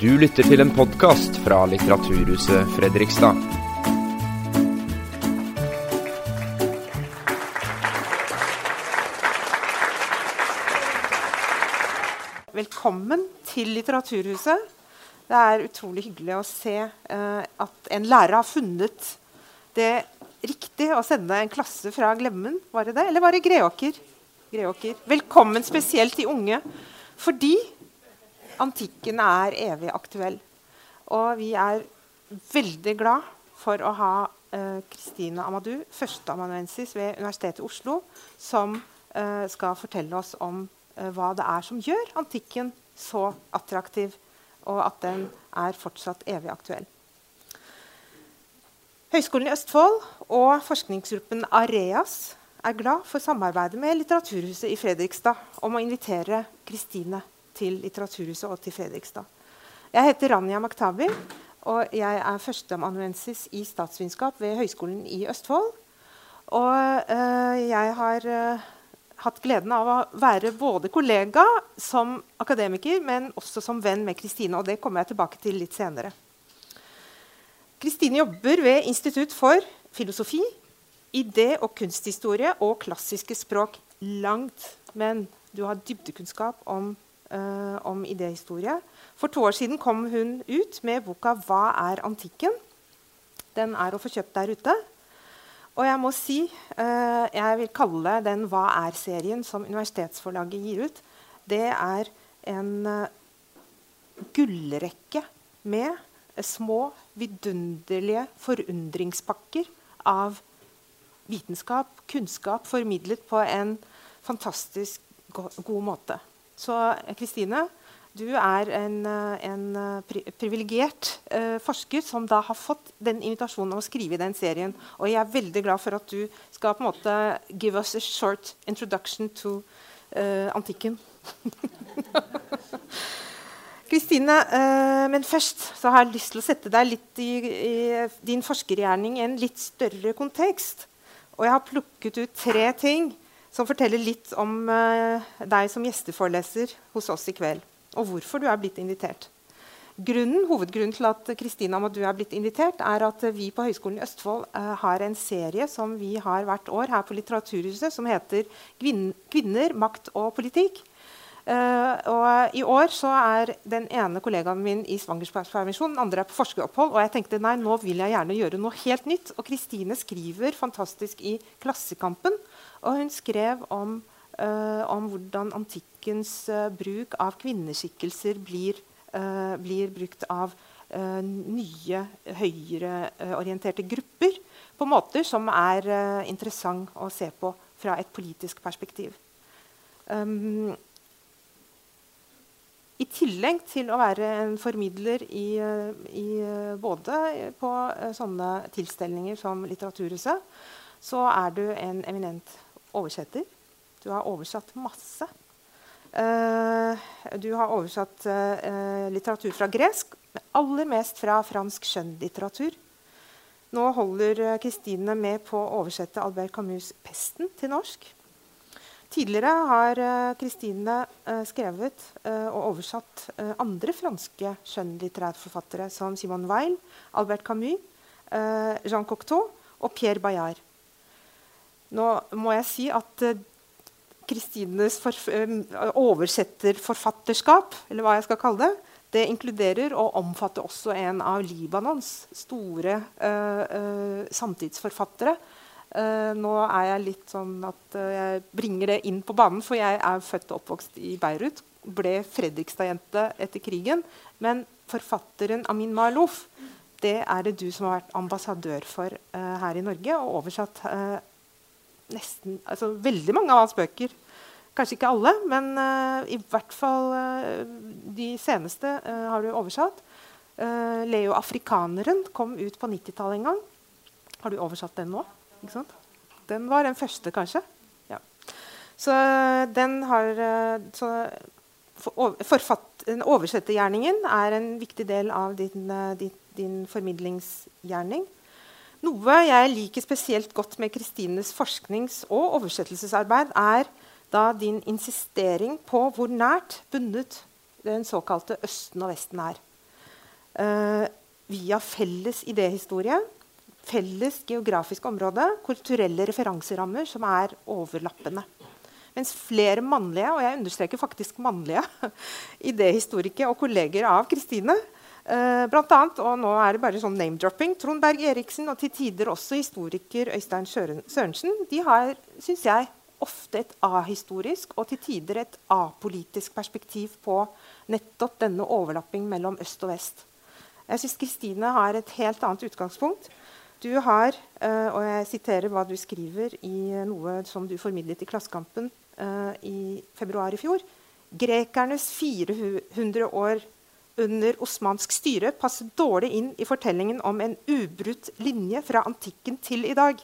Du lytter til en podkast fra Litteraturhuset Fredrikstad. Velkommen til Litteraturhuset. Det er utrolig hyggelig å se eh, at en lærer har funnet det riktig å sende en klasse fra Glemmen. Var det det, eller var det Greåker? Greåker. Velkommen spesielt de unge. Fordi antikken er evig aktuell. Og vi er veldig glad for å ha Kristine eh, Amadou, førsteamanuensis ved Universitetet i Oslo, som eh, skal fortelle oss om eh, hva det er som gjør antikken så attraktiv, og at den er fortsatt evig aktuell. Høgskolen i Østfold og forskningsgruppen Areas er glad for samarbeidet med Litteraturhuset i Fredrikstad om å invitere Kristine til Litteraturhuset og til Fredrikstad. Jeg heter Rania Maktabi, og jeg er førsteamanuensis i statsvitenskap ved Høgskolen i Østfold. Og øh, jeg har øh, hatt gleden av å være både kollega som akademiker, men også som venn med Kristine. Og det kommer jeg tilbake til litt senere. Kristine jobber ved Institutt for filosofi, idé- og kunsthistorie og klassiske språk langt. Men du har dybdekunnskap om, uh, om idéhistorie. For to år siden kom hun ut med boka 'Hva er antikken?' Den er å få kjøpt der ute. Og jeg må si uh, jeg vil kalle den 'Hva er?'-serien som universitetsforlaget gir ut, det er en uh, gullrekke med små, vidunderlige forundringspakker av vitenskap, kunnskap, formidlet på en fantastisk go god måte. Så Kristine, du er en, en pri privilegert uh, forsker som da har fått den invitasjonen om å skrive i den serien. Og jeg er veldig glad for at du skal på en måte give us a short introduction to uh, antikken. Kristine, uh, men først så har jeg lyst til å sette deg litt i, i din forskergjerning i en litt større kontekst. Og jeg har plukket ut tre ting som forteller litt om deg som gjesteforeleser hos oss i kveld og hvorfor du er blitt invitert. Grunnen, hovedgrunnen til at Kristina Amadou er blitt invitert, er at vi på Høgskolen i Østfold uh, har en serie som vi har hvert år her på Litteraturhuset, som heter 'Kvinner, makt og politikk'. Uh, og I år så er den ene kollegaen min i svangerskapspermisjon, den andre er på forskeropphold. Og jeg tenkte nei, nå vil jeg gjerne gjøre noe helt nytt. Og Kristine skriver fantastisk i Klassekampen. Og hun skrev om uh, om hvordan antikkens uh, bruk av kvinneskikkelser blir, uh, blir brukt av nye, høyreorienterte grupper på måter som er interessant å se på fra et politisk perspektiv. Um, i tillegg til å være en formidler i, i, både på sånne tilstelninger som Litteraturhuset, så er du en eminent oversetter. Du har oversatt masse. Uh, du har oversatt uh, litteratur fra gresk, men aller mest fra fransk skjønnlitteratur. Nå holder Kristine med på å oversette Albert Camus' 'Pesten' til norsk. Tidligere har Kristine skrevet og oversatt andre franske skjønnlitterærforfattere som Simone Weil, Albert Camus, Jean Cocteau og Pierre Bayard. Nå må jeg si at Kristines oversetterforfatterskap, eller hva jeg skal kalle det, det inkluderer og omfatter også en av Libanons store uh, uh, samtidsforfattere. Uh, nå er jeg litt sånn at jeg bringer det inn på banen, for jeg er født og oppvokst i Beirut. Ble Fredrikstad-jente etter krigen. Men forfatteren Amin Malouf det er det du som har vært ambassadør for her i Norge, og oversatt nesten, altså veldig mange av hans bøker. Kanskje ikke alle, men uh, i hvert fall uh, de seneste uh, har du oversatt. Leo 'Afrikaneren' kom ut på 90-tallet en gang. Har du oversatt den nå? Den var den første, kanskje. Ja. Så den har så forfatt, Oversettergjerningen er en viktig del av din, din, din formidlingsgjerning. Noe jeg liker spesielt godt med Kristines forsknings- og oversettelsesarbeid, er da din insistering på hvor nært bundet den såkalte Østen og Vesten er. eh, via felles idéhistorie, felles geografisk område, kulturelle referanserammer som er overlappende. Mens flere mannlige og jeg understreker faktisk mannlige, idéhistorikere og kolleger av Kristine eh, blant annet, og nå er det bare sånn name-dropping, Trond Berg Eriksen og til tider også historiker Øystein Sørensen de har synes jeg, ofte et ahistorisk og til tider et apolitisk perspektiv på nettopp denne overlapping mellom øst og vest. Jeg syns Kristine har et helt annet utgangspunkt. Du har, uh, og jeg siterer hva du skriver i noe som du formidlet i Klassekampen uh, i februar i fjor. Grekernes 400 år under osmansk styre passer dårlig inn i fortellingen om en ubrutt linje fra antikken til i dag.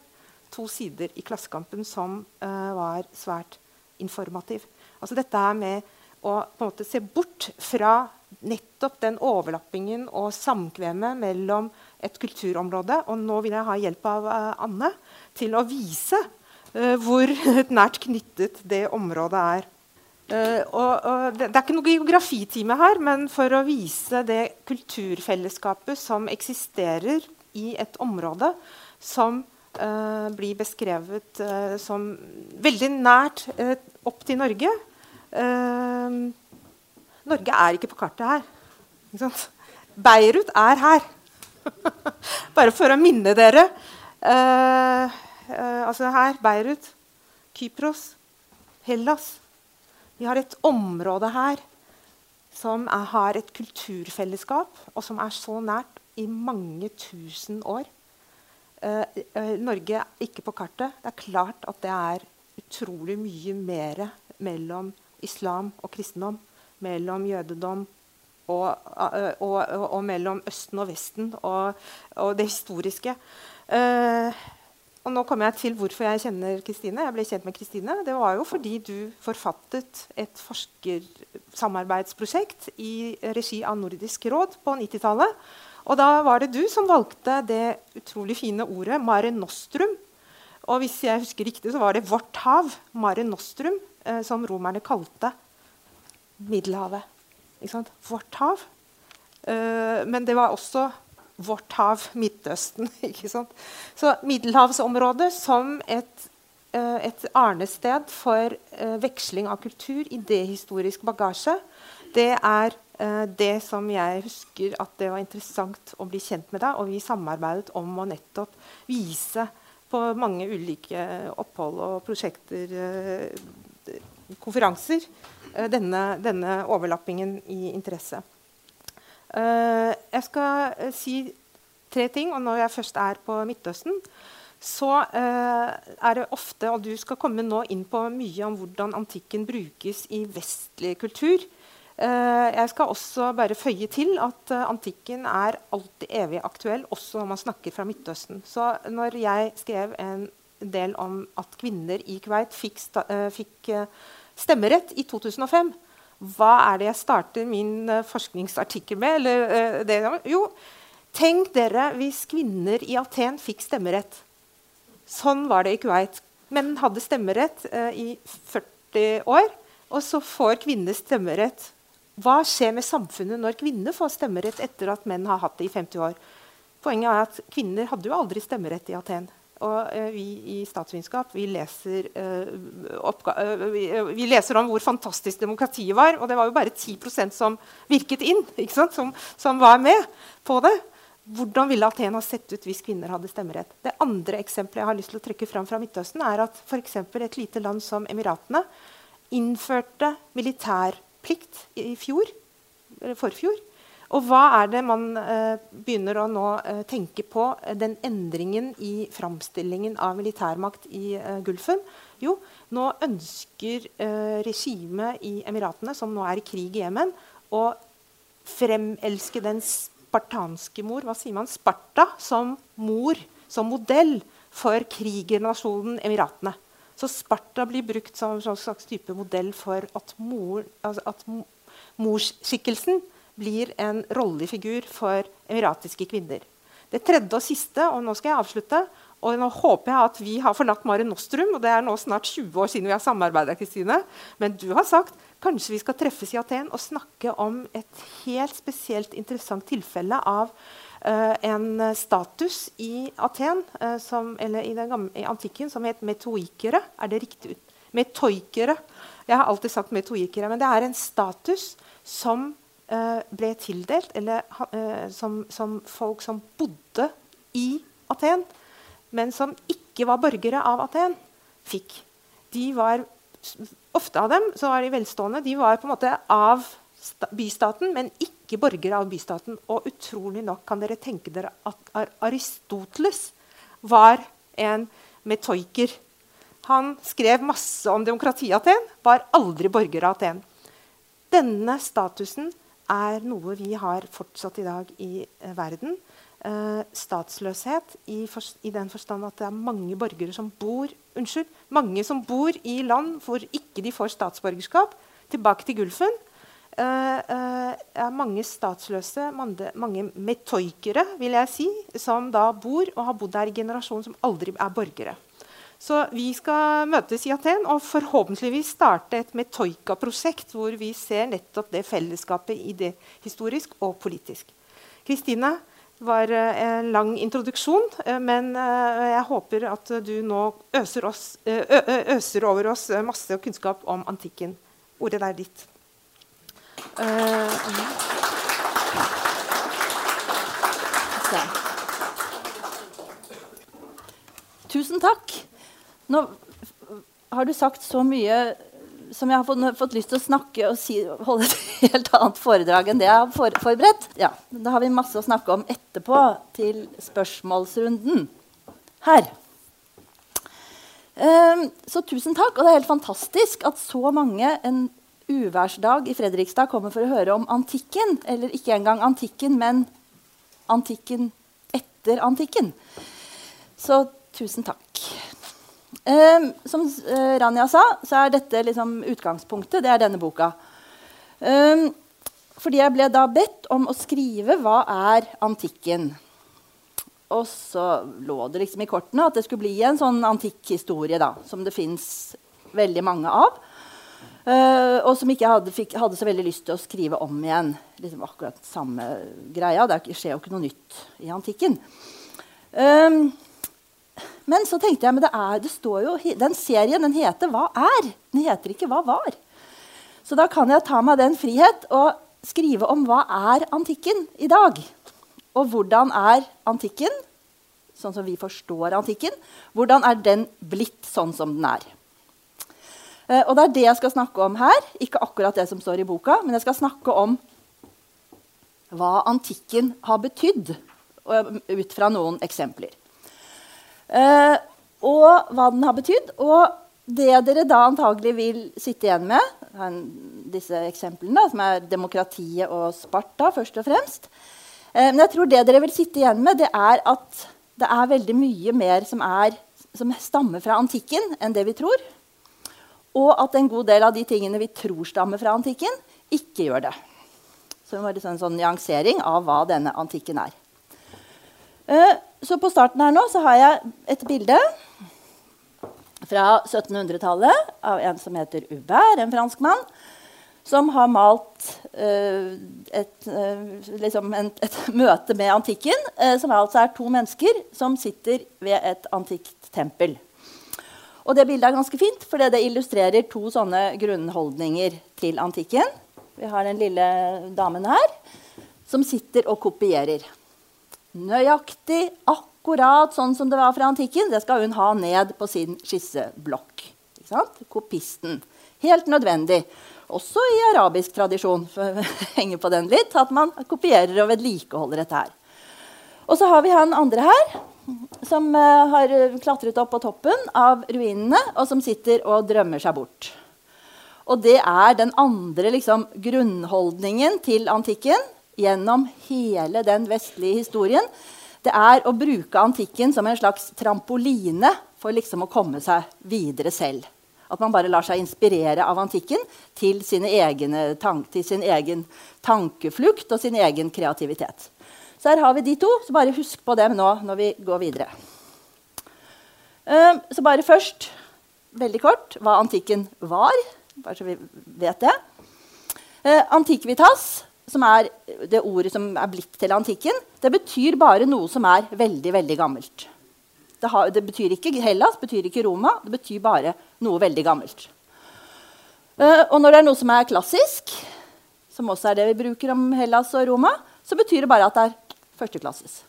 To sider i Klassekampen som uh, var svært informativ. Altså dette her med å på en måte se bort fra nettopp den overlappingen og samkvemmet mellom et kulturområde Og nå vil jeg ha hjelp av uh, Anne til å vise uh, hvor nært knyttet det området er. Uh, og, og det, det, er ikke noe geografitime her, men for å vise det kulturfellesskapet som eksisterer i et område som blir beskrevet som veldig nært opp til Norge. Uh, Norge er ikke på kartet her. Beirut er her. Bare for å minne dere. Uh, uh, altså her Beirut, Kypros, Hellas. Vi har et område her som er, har et kulturfellesskap, og som er så nært i mange tusen år. Uh, Norge er ikke på kartet. Det er klart at det er utrolig mye mer mellom islam og kristendom mellom jødedom og, og, og, og mellom Østen og Vesten og, det historiske. Uh, og nå kommer jeg til hvorfor jeg kjenner Kristine. Jeg ble kjent med Kristine. Det var jo fordi du forfattet et forskersamarbeidsprosjekt i regi av Nordisk råd på 90-tallet. Og da var det du som valgte det utrolig fine ordet 'Mare Nostrum'. Og hvis jeg husker riktig, så var det 'Vårt hav', Mare Nostrum, eh, som romerne kalte Middelhavet. Vårt hav. Eh, men det var også vårt hav, Midtøsten. ikke sant? Så middelhavsområdet som et, uh, et arnested for uh, veksling av kultur, idéhistorisk bagasje, det er det som jeg husker at det var interessant å bli kjent med deg. Og vi samarbeidet om å nettopp vise på mange ulike opphold og prosjekter, konferanser, Eh, denne, denne, overlappingen i interesse. Uh, jeg skal uh, si tre ting. og Når jeg først er på Midtøsten, så uh, er det ofte Og du skal komme nå inn på mye om hvordan antikken brukes i vestlig kultur. jeg skal også bare føye til at antikken er alltid evig aktuell, også når man snakker fra Midtøsten. Så når jeg skrev en del om at kvinner i Kuwait fikk, fikk stemmerett i 2005. Hva er det jeg starter min uh, forskningsartikkel med? Eller, uh, det, jo, tenk dere hvis kvinner i Aten fikk stemmerett. Sånn var det i Kuwait. Menn hadde stemmerett uh, i 40 år, og så får kvinner stemmerett. Hva skjer med samfunnet når kvinner får stemmerett etter at menn har hatt det i 50 år? Poenget er at Kvinner hadde jo aldri stemmerett i Aten. Og eh, vi i statsvitenskap vi eh, eh, vi, eh, vi, leser om hvor fantastisk demokratiet var. Og det var jo bare 10% som virket inn, som, som, var med på det. Hvordan ville Athena sett ut hvis kvinner hadde stemmerett? Det andre eksempelet jeg har lyst til å trekke fram fra Midtøsten, er at for et lite land som Emiratene innførte militærplikt i fjor, eller forfjor. Og hva er det man eh, begynner å nå eh, tenke på den endringen i framstillingen av militærmakt i eh, Gulfen? Jo, nå ønsker eh, regimet i Emiratene, som nå er i krig i Jemen, å fremelske den spartanske mor, hva sier man, Sparta, som mor, som modell for krigernasjonen Emiratene. Så Sparta blir brukt som en slags type modell for at, mor, altså at morsskikkelsen blir en rollefigur for emiratiske kvinner. Det tredje og siste, og nå skal jeg avslutte, og nå håper jeg at vi har forlatt Mare Nostrum. og Det er nå snart 20 år siden vi har samarbeida. Men du har sagt kanskje vi skal treffes i Aten og snakke om et helt spesielt interessant tilfelle av uh, en status i Aten, uh, som, eller i, gamle, i, antikken, som het metoikere. Er det riktig? Metoikere. Jeg har alltid sagt metoikere, men det er en status som ble tildelt, eller som, som folk som bodde i Aten men som ikke var borgere av Aten, fikk. De var, Ofte av dem så var de velstående. De var på en måte av bystaten, men ikke borgere av bystaten. Og utrolig nok kan dere tenke dere at Aristoteles var en metoiker. Han skrev masse om demokrati i Aten, var aldri borger av Aten. Denne statusen er noe vi har fortsatt i dag i eh, verden eh, statsløshet i, for, i, den forstand at det er mange borgere som bor unnskyld, mange som bor i land hvor ikke de får statsborgerskap. Tilbake til Gulfen. Det eh, er mange statsløse, mange, mange metoikere, vil jeg si, som da bor og har bodd der i generasjon, som aldri er borgere. Så vi skal møtes i Aten og forhåpentligvis starte et Metoika-prosjekt hvor vi ser nettopp det fellesskapet i det historisk og politisk. Kristine, var eh, en lang introduksjon, eh, men eh, jeg håper at du nå øser, oss, øser over oss masse kunnskap om antikken. Ordet er ditt. Tusen takk. Nå har du sagt så mye som jeg har fått, fått, lyst til å snakke og si, holde et helt annet foredrag enn det jeg har for, forberedt. Ja, Da har vi masse å snakke om etterpå, til spørsmålsrunden her. Um, så tusen takk. Og det er helt fantastisk at så mange en uværsdag i Fredrikstad kommer for å høre om antikken. Eller ikke engang antikken, men antikken etter antikken. Så tusen takk. Um, som uh, Rania sa, så er dette liksom utgangspunktet. Det er denne boka. Eh, fordi jeg ble da bedt om å skrive 'Hva er antikken?' Og så lå det liksom i kortene at det skulle bli en sånn antikkhistorie som det fins veldig mange av. Uh, og som ikke hadde, fikk, hadde, så veldig lyst til å skrive om igjen. Liksom akkurat samme greia. Det skjer jo ikke noe nytt i antikken. Um, men så tenkte jeg men det, er, det står jo, den serien den heter 'Hva er?' Den heter ikke 'Hva var?' Så da kan jeg ta meg den frihet og skrive om hva er antikken i dag. Og hvordan er antikken, sånn som vi forstår antikken, hvordan er den blitt sånn som den er? Eh, og det er det jeg skal snakke om her. Ikke akkurat det som står i boka, men jeg skal snakke om hva antikken har betydd, ut fra noen eksempler. Uh, og hva den har betydd. Og det dere da antagelig vil sitte igjen med, disse eksemplene, som er demokratiet og Sparta, først og fremst uh, Men jeg tror det dere vil sitte igjen med, det er at det er veldig mye mer som, er, som stammer fra antikken, enn det vi tror. Og at en god del av de tingene vi tror stammer fra antikken, ikke gjør det. Så det var en sånn nyansering av hva denne antikken er. Uh, så på starten her nå så har jeg et bilde fra 1700-tallet av en som heter Hubert, en franskmann, som har malt uh, et, uh, liksom en, et, møte med antikken, uh, som altså er to mennesker som sitter ved et antikt tempel. Og det bildet er ganske fint, for det illustrerer to sånne grunnholdninger til antikken. Vi har den lille damen her som sitter og kopierer. Nøyaktig, akkurat sånn som det var fra antikken. Det skal hun ha ned på sin skisseblokk. Kopisten. Helt nødvendig. Også i arabisk tradisjon for henge på den litt, at man kopierer og vedlikeholder dette her. Og så har vi han andre her, som uh, har klatret opp på toppen av ruinene, og som sitter og drømmer seg bort. Og det er den andre liksom, grunnholdningen til antikken gjennom hele den vestlige historien, det er å bruke antikken som en slags trampoline for liksom å komme seg videre selv. At man bare lar seg inspirere av antikken til, til sin egen tankeflukt og sin egen kreativitet. Så her har vi de to. så Bare husk på dem nå når vi går videre. Eh, så bare først, veldig kort, hva antikken var. Bare så vi vet det. Eh, antiquitas, som er det ordet som er blitt til antikken, det betyr bare noe som er veldig, veldig gammelt. Det, har, det betyr ikke Hellas, betyr ikke Roma. Det betyr bare noe veldig gammelt. Uh, og når det er noe som er klassisk, som også er det vi bruker om Hellas og Roma, så betyr det bare at det er førsteklasses.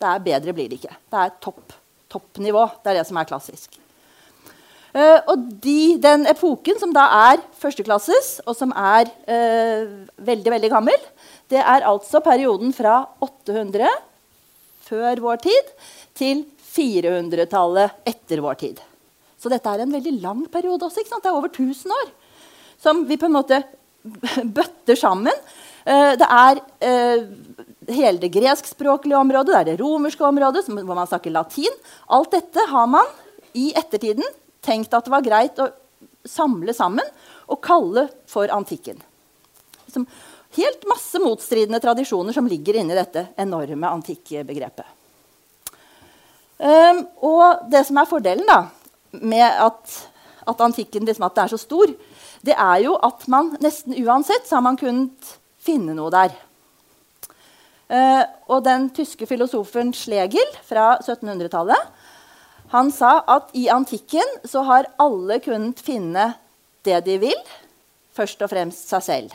Det er bedre blir det ikke. Det er topp, toppnivå. Det er det som er klassisk. Uh, og de, den epoken som da er førsteklasses, og som er uh, veldig veldig gammel, det er altså perioden fra 800 før vår tid til 400-tallet etter vår tid. Så dette er en veldig lang periode også. Det er over 1000 år som vi på en måte bøtter sammen. Uh, det er hele det greskspråklige området, det er det romerske området, hvor man snakker latin. Alt dette har man i ettertiden tenkt at det var greit å samle sammen og kalle for antikken. Helt masse motstridende tradisjoner som ligger inni dette enorme antikkbegrepet. Um, og det som er fordelen da, med at, at antikken liksom, at er så stor, det er jo at man nesten uansett så har man kunnet finne noe der. Uh, og den tyske filosofen Schlegel fra 1700-tallet han sa at i antikken så har alle kunnet finne det de vil, først og fremst seg selv.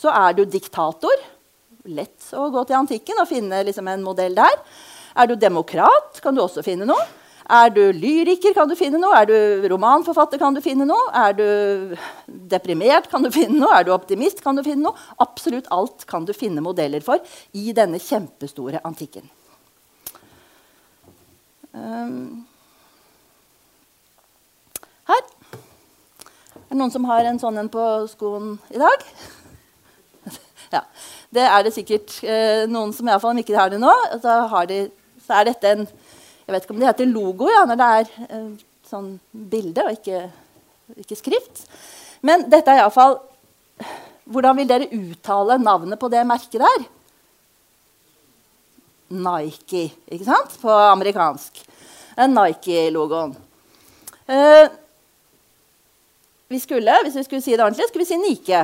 Så er du diktator. Lett å gå til antikken og finne liksom, en modell der. Er du demokrat, kan du også finne noe. Er du lyriker, kan du finne noe. Er du romanforfatter, kan du finne noe. Er du deprimert, kan du finne noe. Er du optimist, kan du finne noe. Absolutt alt kan du finne modeller for i denne kjempestore antikken. Um, her. Er det noen som har en sånn en på skoen i dag? ja. Det er det sikkert eh, noen som iallfall ikke har det nå. Så har de så er dette en Jeg vet ikke om det heter logo ja, når det er sånn bilde og ikke, ikke skrift. Men dette er iallfall Hvordan vil dere uttale navnet på det merket der? Nike, ikke sant? På amerikansk. Nike-logoen. Eh, vi skulle, hvis vi skulle si det ordentlig, skulle vi si Nike.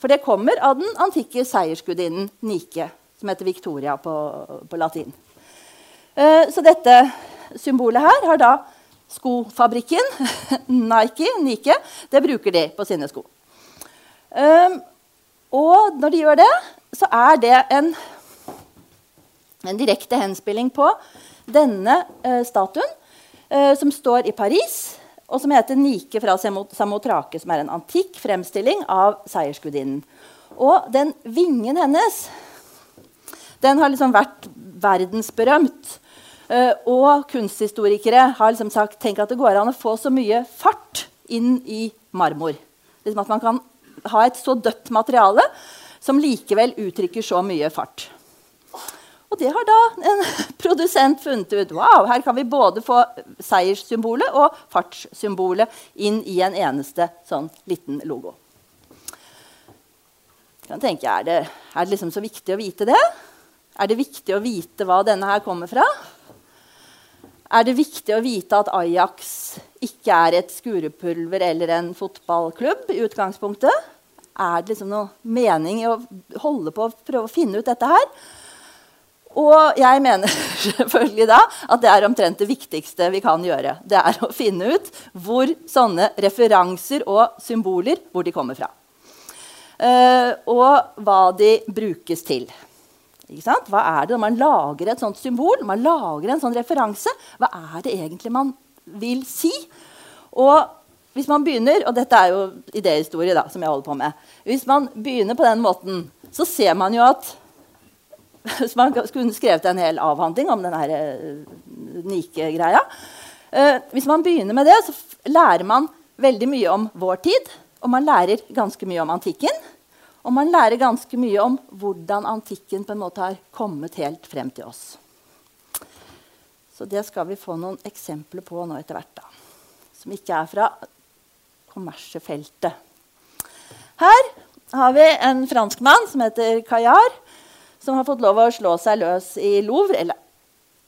For det kommer av den antikke seiersgudinnen Nike, som heter Victoria på, på latin. Eh, så dette symbolet her har da skofabrikken, Nike, Nike, det bruker de på sine sko. Eh, og når de gjør det, så er det en, en direkte henspilling på denne eh, statuen, eh, som står i Paris, og som heter Nike fra Samotrake, som er en antikk fremstilling av seiersgudinnen. Og den vingen hennes den har liksom vært verdensberømt. Uh, og kunsthistorikere har liksom sagt tenk at det går an å få så mye fart inn i marmor. Liksom at man kan ha et så dødt materiale som likevel uttrykker så mye fart. Og det har da en produsent funnet ut. Wow, her kan vi både få seierssymbolet og fartssymbolet inn i en eneste sånn liten logo. kan tenke, Er det, er det liksom så viktig å vite det? Er det viktig å vite hva denne her kommer fra? er det viktig å vite at Ajax ikke er et skurepulver eller en fotballklubb i utgangspunktet? Er det liksom noe mening i å holde på å prøve å finne ut dette her? Og jeg mener selvfølgelig da at det er omtrent det viktigste vi kan gjøre. Det er å finne ut hvor sånne referanser og symboler hvor de kommer fra. Uh, og hva de brukes til. Hva er det når man lager et sånt symbol, man lager en sånn referanse? Hva er det egentlig man vil si? Og hvis man begynner, og dette er jo idéhistorie da, som jeg holder på med, hvis man begynner på den måten, så ser man jo at hvis man skulle skrevet en hel avhandling om denne uh, Nike-greia. Uh, hvis man begynner med det, så lærer man veldig mye om vår tid. Og man lærer ganske mye om antikken. Og man lærer ganske mye om hvordan antikken på en måte har kommet helt frem til oss. Så det skal vi få noen eksempler på nå etter hvert. da, Som ikke er fra kommersefeltet. Her har vi en franskmann som heter Caillard, som har fått lov å slå seg løs i Louvre. Eller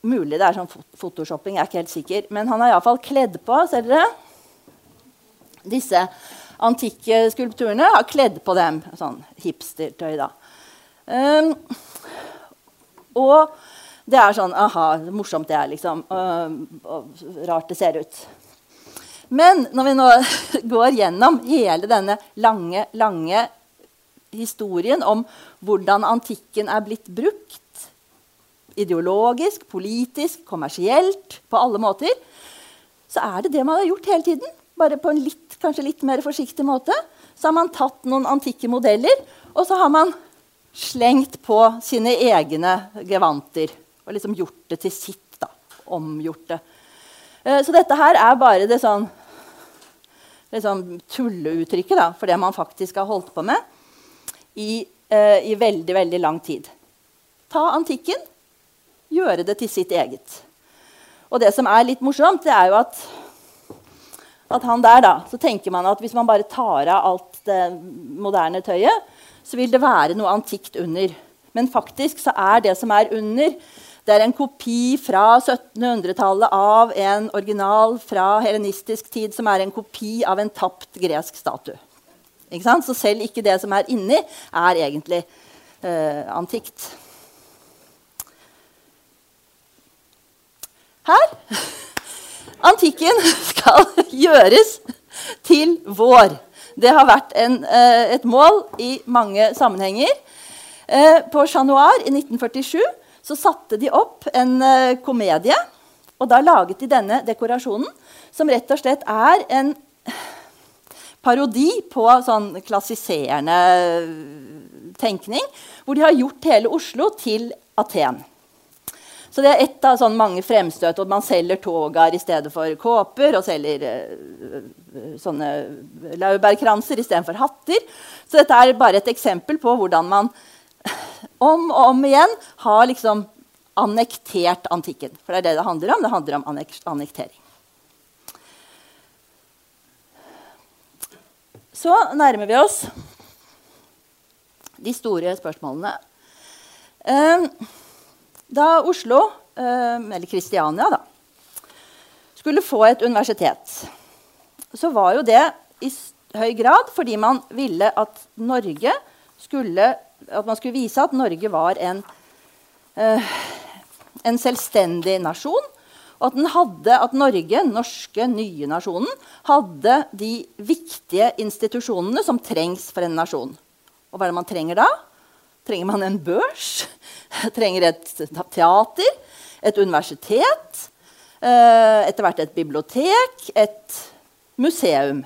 Mulig det er sånn photoshopping, jeg er ikke helt sikker. Men han har iallfall kledd på ser dere, disse antikke skulpturene. Har kledd på dem. Sånn hipstertøy, da. Um, og det er sånn Aha, morsomt det er, liksom. Og, og rart det ser ut. Men når vi nå går gjennom hele denne lange, lange historien om hvordan antikken er blitt brukt ideologisk, politisk, kommersielt, på alle måter, så er det det man har gjort hele tiden. Bare på en litt, kanskje litt mer forsiktig måte. Så har man tatt noen antikke modeller, og så har man slengt på sine egne gevanter. Og liksom gjort det til sitt. da, Omgjort det. Eh, så dette her er bare det sånn, sånn tulleuttrykket da, for det man faktisk har holdt på med i, eh, i veldig, veldig lang tid. Ta antikken, gjøre det til sitt eget. Og det som er litt morsomt, det er jo at, at han der, da, så tenker man at hvis man bare tar av alt det moderne tøyet, så vil det være noe antikt under. Men faktisk så er det som er under, det er en kopi fra 1700-tallet av en original fra helenistisk tid som er en kopi av en tapt gresk statue. Så selv ikke det som er inni, er egentlig eh, antikt. Her Antikken skal gjøres til vår. Det har vært en, eh, et mål i mange sammenhenger. Eh, på Chat Noir i 1947 så satte de opp en eh, komedie. Og da laget de denne dekorasjonen, som rett og slett er en parodi på sånn klassiserende tenkning, hvor de har gjort hele Oslo til Aten. Så det er ett av sånn mange fremstøt. Og man selger togar i stedet for kåper. Og selger uh, sånne laurbærkranser istedenfor hatter. Så dette er bare et eksempel på hvordan man om og om igjen har liksom annektert antikken. For det er det det handler om. Det handler om annektering. Så nærmer vi oss de store spørsmålene. Uh, da Oslo, eh, eller Kristiania, da, skulle få et universitet, så var jo det i høy grad fordi man ville at Norge skulle, at man skulle vise at Norge var en, eh, en selvstendig nasjon. Og at, hadde, at Norge, norske, nye nasjonen, hadde de viktige institusjonene som trengs for en nasjon. Og hva er det man trenger da? Trenger man en børs? trenger et teater, et universitet, eh, etter hvert et bibliotek, et museum.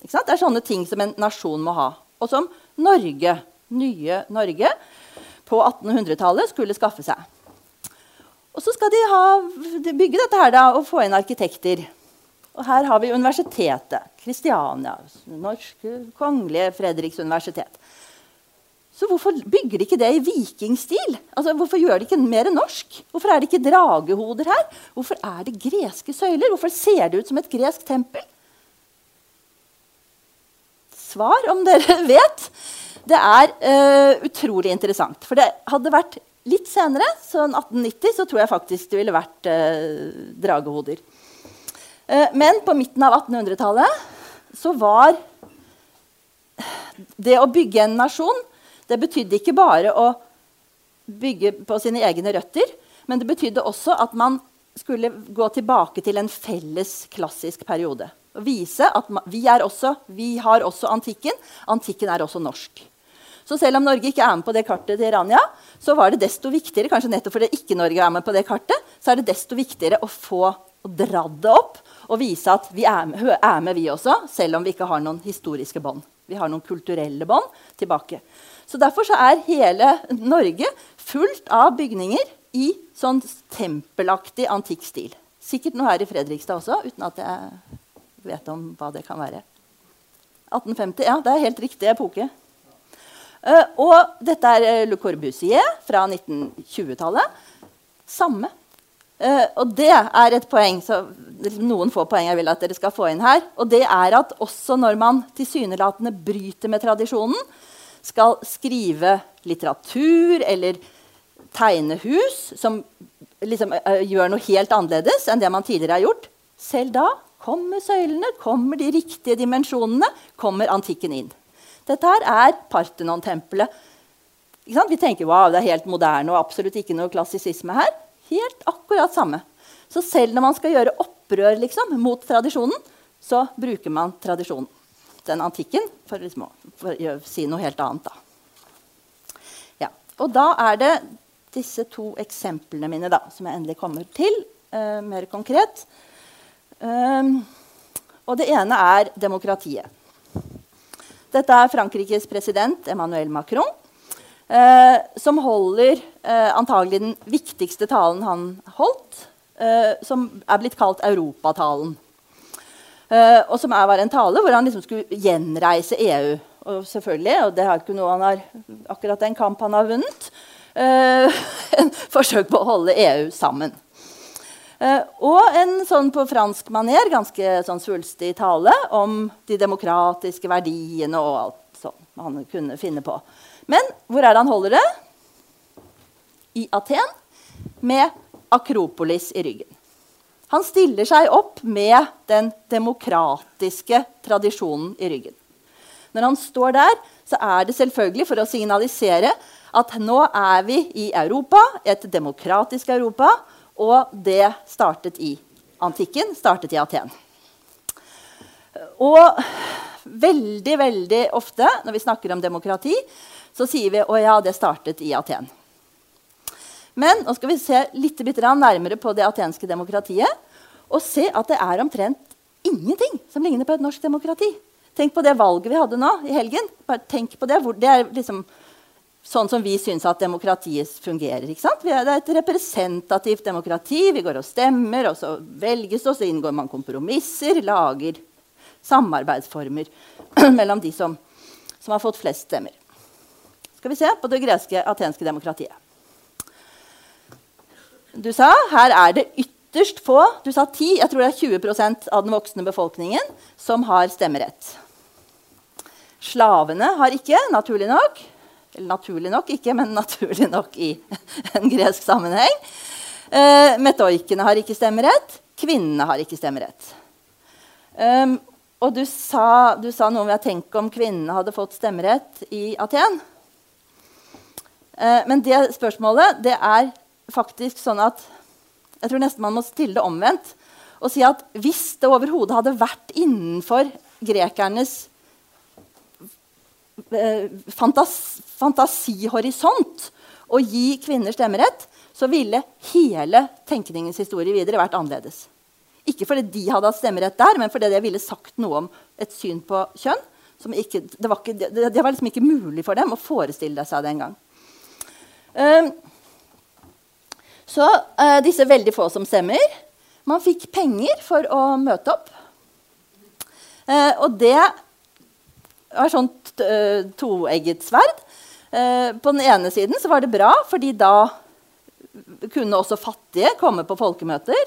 Det er sånne ting som en nasjon må ha. Og som Norge, nye Norge på 1800-tallet skulle skaffe seg. Og så skal de, ha, bygge dette her da, og få inn arkitekter. Og her har vi universitetet. Kristiania. Norske Kongelige Fredriks universitet. Så hvorfor bygger de ikke det i vikingstil? Altså, hvorfor gjør de ikke mer norsk? Hvorfor er det ikke dragehoder her? Hvorfor er det greske søyler? Hvorfor ser det ut som et gresk tempel? Svar, om dere vet. Det er uh, utrolig interessant. For det hadde vært litt senere, sånn 1890, så tror jeg faktisk det ville vært eh, dragehoder. Eh, men på midten av 1800-tallet så var det å bygge en nasjon det betydde ikke bare å bygge på sine egne røtter, men det betydde også at man skulle gå tilbake til en felles klassisk periode. Og vise at vi, også, vi har også antikken. Antikken er også norsk. Så selv om Norge ikke er med på det kartet til Rania, så var det desto viktigere kanskje nettopp fordi ikke Norge er med på det kartet, så er det desto viktigere å få dra det opp og vise at vi er med, er med, vi også, selv om vi ikke har noen historiske bånd. Vi har noen kulturelle bånd tilbake. Så Derfor så er hele Norge fullt av bygninger i sånn tempelaktig antikk stil. Sikkert noe her i Fredrikstad også, uten at jeg vet om hva det kan være. 1850, ja, Det er helt riktig epoke. Uh, og dette er uh, Le Corbusier fra 1920-tallet. Samme. Uh, og det er et poeng, så noen få poeng jeg vil at dere skal få inn her. Og det er at også når man tilsynelatende bryter med tradisjonen, skal skrive litteratur eller tegne hus som liksom, gjør noe helt annerledes enn det man tidligere har gjort, selv da kommer søylene, kommer de riktige dimensjonene, kommer antikken inn. Dette her er Parthenon-tempelet. Vi tenker wow, det er helt moderne og absolutt ikke noe klassisisme her. Helt akkurat samme. Så selv når man skal gjøre opprør liksom, mot tradisjonen, så bruker man tradisjonen. Den antikken, for, liksom, for å si noe helt annet. Da. Ja. Og da er det disse to eksemplene mine da, som jeg endelig kommer til, uh, mer konkret. Um, og det ene er demokratiet. Dette er Frankrikes president Emmanuel Macron, eh, som holder eh, antagelig den viktigste talen han holdt, eh, som er blitt kalt europatalen. Eh, og som er, var en tale hvor han liksom skulle gjenreise EU. Og selvfølgelig, og det er ikke noe han har, akkurat en kamp han har vunnet. eh, forsøk på å holde EU sammen. Uh, og en sånn på fransk maner, ganske sånn svulstig tale om de demokratiske verdiene og alt sånn han kunne finne på. Men hvor er det han holder det? I Aten, med Akropolis i ryggen. Han stiller seg opp med den demokratiske tradisjonen i ryggen. Når han står der, så er det selvfølgelig for å signalisere at nå er vi i Europa, et demokratisk Europa, og det startet i antikken, startet i Aten. Og veldig, veldig ofte når vi snakker om demokrati, så sier vi å ja, det startet i Aten. Men nå skal vi se litt nærmere på det atenske demokratiet og se at det er omtrent ingenting som ligner på et norsk demokrati. Tenk på det valget vi hadde nå i helgen. Bare tenk på Det Det er liksom sånn som vi syns at demokratiet fungerer. ikke sant? Det er et representativt demokrati. Vi går og stemmer, og så velges det, og så inngår man kompromisser, lager samarbeidsformer mellom de som, som har fått flest stemmer. Skal vi se på det greske atenske demokratiet. Du sa her er det ytterst få Du sa 10, jeg tror det er 20% av den voksne befolkningen som har stemmerett. Slavene har ikke, naturlig nok. Naturlig nok ikke, men naturlig nok i en gresk sammenheng. Eh, metoikene har ikke stemmerett. Kvinnene har ikke stemmerett. Um, og du sa, du sa, noe om jeg tenker om kvinnene hadde fått stemmerett i Aten. Eh, men det spørsmålet det er faktisk sånn at jeg tror nesten man må stille det omvendt og si at hvis det overhodet hadde vært innenfor grekernes fantas fantasihorisont å gi kvinner stemmerett, så ville hele tenkningens historie videre vært annerledes. Ikke fordi de hadde hatt stemmerett der, men fordi det ville sagt noe om et syn på kjønn. Ikke, det, var ikke, det, det, var liksom ikke mulig for dem å forestille seg det engang. Um, så uh, disse veldig få som stemmer Man fikk penger for å møte opp. Uh, og det var sånn uh, toegget sverd. på den ene siden så var det bra, fordi da kunne også fattige komme på folkemøter.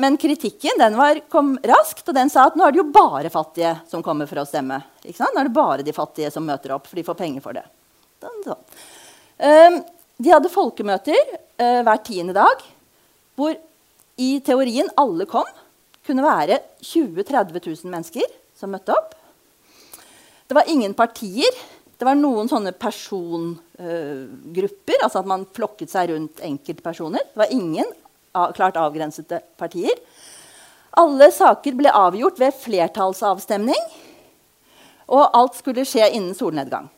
men kritikken den var, kom raskt, og den sa at nå er det jo bare fattige som kommer for å stemme. Nå er det bare de fattige som møter opp, for de får penger for det. Den, sånn. De hadde folkemøter hver tiende dag hvor i teorien alle kom. kunne være 20 000-30 000 mennesker som møtte opp. Det var ingen partier. Det var noen sånne persongrupper. Altså at man flokket seg rundt enkeltpersoner. Det var ingen klart avgrensede partier. Alle saker ble avgjort ved flertallsavstemning. Og alt skulle skje innen solnedgang.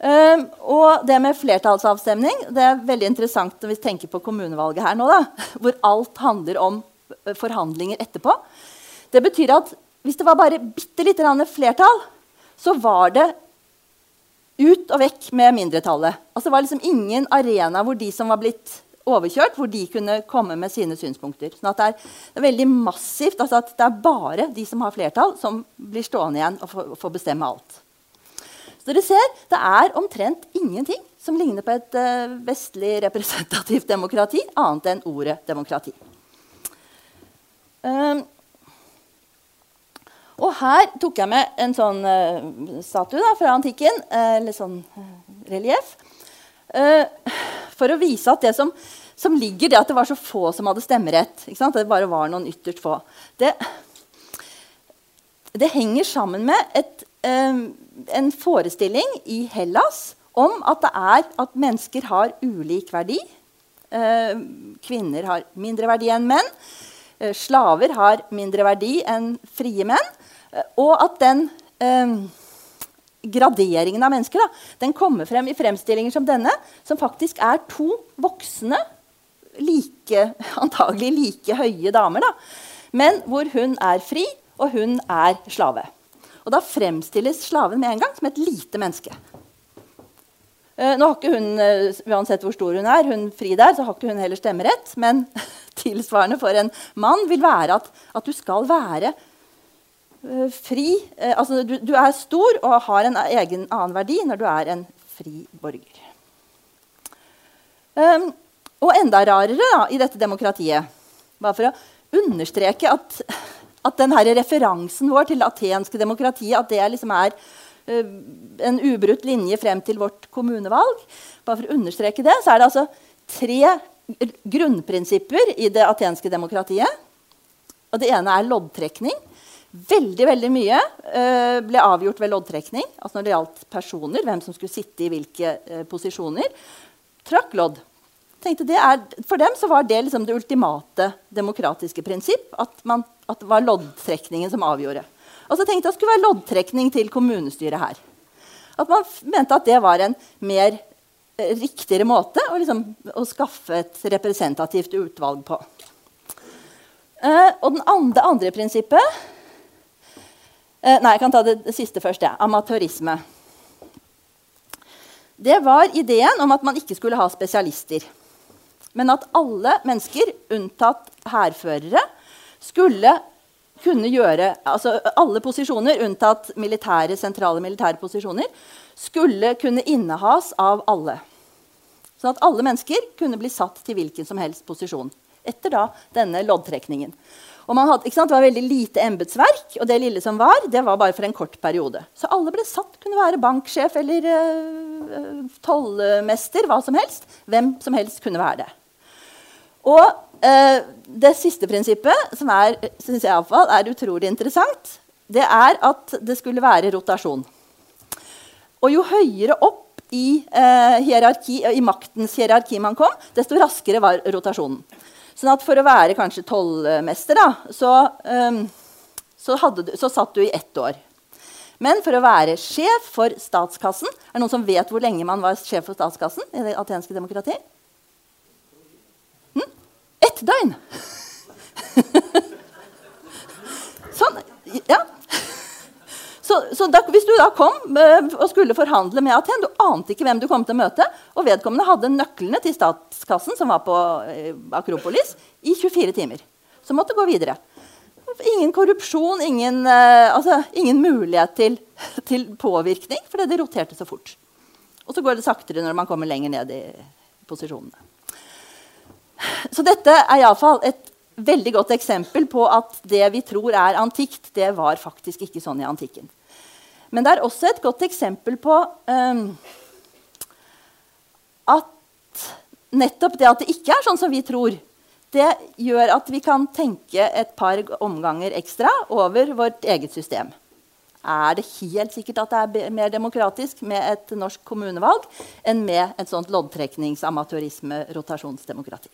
Um, og det med flertallsavstemning det er veldig interessant når vi tenker på kommunevalget her nå, da, hvor alt handler om forhandlinger etterpå. Det betyr at hvis det var bare bitte lite flertall, så var det ut og vekk med mindretallet. Altså, det var liksom ingen arena hvor de som var blitt overkjørt, hvor de kunne komme med sine synspunkter. Sånn det er, det, er, veldig massivt. Altså at det er bare de som har flertall, som blir stående igjen og får bestemme alt. Så dere ser, Det er omtrent ingenting som ligner på et uh, vestlig representativt demokrati, annet enn ordet demokrati. Um, og her tok jeg med en sånn uh, statue da, fra antikken, uh, eller sånn relieff. for å vise at det som, som ligger det at det var så få som hadde stemmerett, det bare var noen ytterst få, det, det henger sammen med et, eh, en forestilling i Hellas om at, det er, at mennesker har ulik verdi. Eh, kvinner har mindre verdi enn menn. Eh, slaver har mindre verdi enn frie menn. Eh, og at den eh, graderingen av mennesker da, den kommer frem i fremstillinger som denne, som faktisk er to voksne, like, antagelig like høye damer. Da. Men hvor hun er fri, og hun er slave. Og da fremstilles slaven med en gang som et lite menneske. Uh, nå har ikke hun, uh, Uansett hvor stor hun er, hun fri der, så har ikke hun heller stemmerett. Men tilsvarende for en mann vil være at, at du skal være fri altså du, du, er stor og har en egen annen verdi når du er en fri borger. Um, og enda rarere da, i dette demokratiet, bare for å understreke at, at denne referansen vår til det atenske demokratiet at det liksom er uh, en ubrutt linje frem til vårt kommunevalg. Bare for å understreke det, så er det altså tre grunnprinsipper i det atenske demokratiet. Og det ene er loddtrekning. Veldig veldig mye eh, ble avgjort ved loddtrekning. Altså når det gjaldt personer, hvem som skulle sitte i hvilke eh, posisjoner. Trakk lodd. Er, for dem var det liksom det ultimate demokratiske prinsipp. At, man, at det var loddtrekningen som avgjorde. Og så tenkte jeg at det skulle være loddtrekning til kommunestyret her. At man mente at det var en mer eh, riktigere måte å, liksom, å, skaffe et representativt utvalg på. Eh, og det andre prinsippet eh, Nei, jeg kan ta det, det siste først. Ja. Amatørisme. Det var ideen om at man ikke skulle ha spesialister. Men at alle mennesker, unntatt hærførere, skulle kunne gjøre altså Alle posisjoner, unntatt militære, sentrale militære posisjoner, skulle kunne innehas av alle. Sånn at alle mennesker kunne bli satt til hvilken som helst posisjon. Etter da denne loddtrekningen. Og hadde, Det var veldig lite embetsverk, og det lille som var, det var bare for en kort periode. Så alle ble satt, kunne være banksjef eller uh, tollmester, hva som helst. Hvem som helst kunne være det. Og uh, det siste prinsippet, som er, synes jeg iallfall, er utrolig interessant, det er at det skulle være rotasjon. Og jo høyere opp i, uh, hierarki, i maktens hierarki man kom, desto raskere var rotasjonen. Sånn at for å være kanskje tollmester, da, så, um, så, du, så, satt du i ett år. Men for å være sjef for statskassen Er det noen som vet hvor lenge man var sjef for statskassen? i det atenske demokratiet? ett døgn. sånn. Ja. Så, så da, hvis du da kom uh, og skulle forhandle med Aten, du ante ikke hvem du kom til å møte, og vedkommende hadde nøklene til statskassen, som var på uh, Akropolis, i 24 timer. Så måtte gå videre. Ingen korrupsjon, ingen, uh, altså, ingen mulighet til, til, påvirkning, fordi det roterte så fort. Og så går det saktere når man kommer lenger ned i posisjonene. Så dette er iallfall et veldig godt eksempel på at det vi tror er antikt, det var faktisk ikke sånn i antikken. Men det er også et godt eksempel på um, at nettopp det at det ikke er sånn som vi tror, det gjør at vi kan tenke et par omganger ekstra over vårt eget system. Er det helt sikkert at det er mer demokratisk med et norsk kommunevalg enn med et sånt loddtrekningsamatørisme-rotasjonsdemokrati?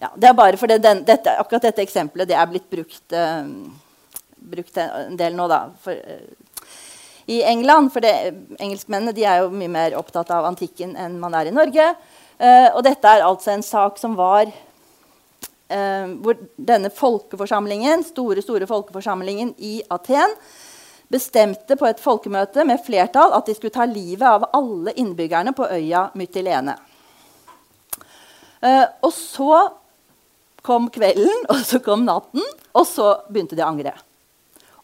Ja, det er bare fordi den, dette, akkurat dette eksempelet det er blitt brukt, uh, brukt en del nå. da. For, uh, I England for det, Engelskmennene de er jo mye mer opptatt av antikken enn man er i Norge. Uh, og dette er altså en sak som var hvor denne folkeforsamlingen, store, store folkeforsamlingen i Aten bestemte på et folkemøte med flertall at de skulle ta livet av alle innbyggerne på øya Mytilene. Uh, og så kom kvelden, og så kom natten, og så begynte de å angre.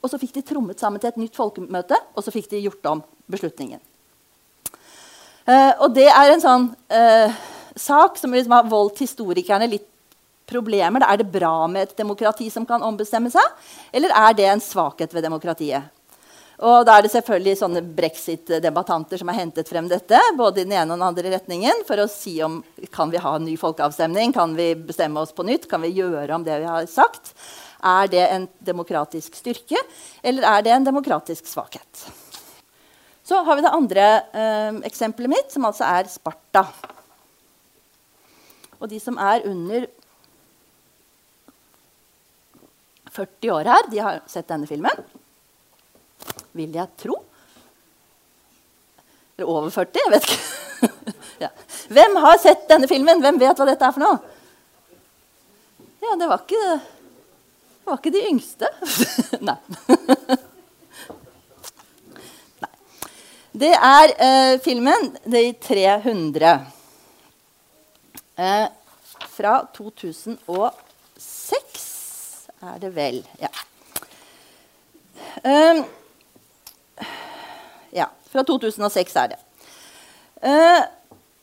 Og så fikk de trommet sammen til et nytt folkemøte, og så fikk de gjort om beslutningen. Eh, og det er en sånn eh, sak som liksom har voldt historikerne litt problemer. Er det bra med et demokrati som kan ombestemme seg, eller er det en svakhet ved demokratiet? Og da er det selvfølgelig sånne brexit-debattanter som har hentet frem dette, både i den ene og den andre retningen, for å si om kan vi ha en ny folkeavstemning, kan vi bestemme oss på nytt, kan vi gjøre om det vi har sagt. Er det en demokratisk styrke, eller er det en demokratisk svakhet? Så har vi det andre eh, eksempelet mitt, som altså er Sparta. Og de som er under 40 år her, de har sett denne filmen vil jeg tro. Eller over 40, jeg vet ikke. ja. Hvem har sett denne filmen? Hvem vet hva dette er for noe? Ja, det var ikke, det var ikke de yngste. Nei. Nei. Det er eh, filmen 'De 300' eh, fra 2006, er det vel. Ja. Um, fra 2006 er det. Uh,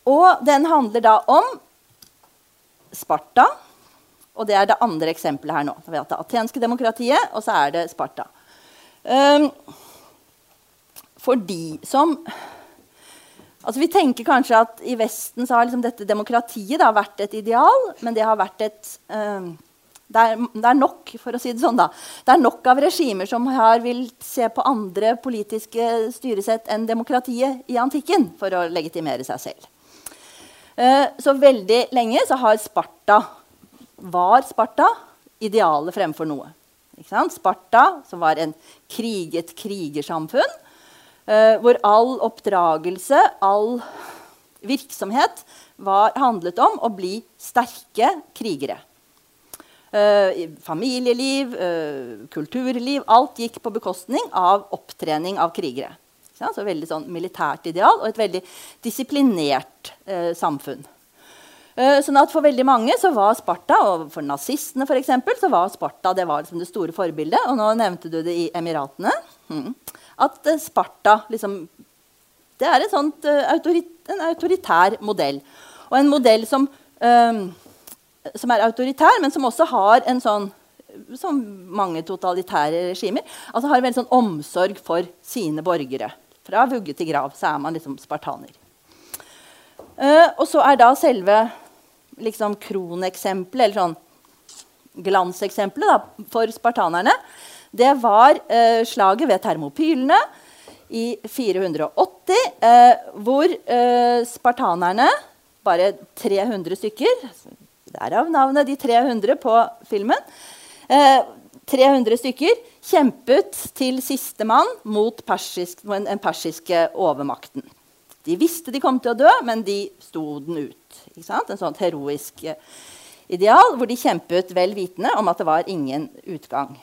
og den handler da om Sparta. Og det er det andre eksempelet her nå. Vi har det atenske demokratiet, og så er det Sparta. Um, for som altså Vi tenker kanskje at i Vesten så har liksom dette demokratiet da vært et ideal, men det har vært et um, det er, det er, nok for å si det sånn da, det er nok av regimer som har villet se på andre politiske styresett enn demokratiet i antikken for å legitimere seg selv. Uh, så veldig lenge så har Sparta, var Sparta idealet fremfor noe. Sparta, som var en kriget krigersamfunn, uh, hvor all oppdragelse, all virksomhet var, handlet om å bli sterke krigere. Uh, familieliv, uh, kulturliv Alt gikk på bekostning av opptrening av krigere. Så veldig sånn militært ideal og et veldig disiplinert uh, samfunn. sånn at For veldig mange så var Sparta, og for nazistene for eksempel, så var Sparta det, var liksom det store forbildet. Og nå nevnte du det i Emiratene. Mm. At Sparta liksom, Det er sånt, autorit, en autoritær modell. Og en modell som som er autoritær, men som også har en sånn som mange totalitære regimer, altså har en veldig sånn omsorg for sine borgere. Fra vugge til grav så er man liksom spartaner. Uh, og så er da selve liksom, kroneksempelet, eller sånn glanseksempelet for spartanerne, det var uh, slaget ved Termopylene i 480, uh, hvor spartanerne, bare 300 stykker Derav navnet de 300 på filmen. Eh, 300 stykker kjempet til sistemann mot persisk, den persiske overmakten. De visste de kom til å dø, men de sto den ut. En sånn heroisk eh, ideal hvor de kjempet vel vitende om at det var ingen utgang.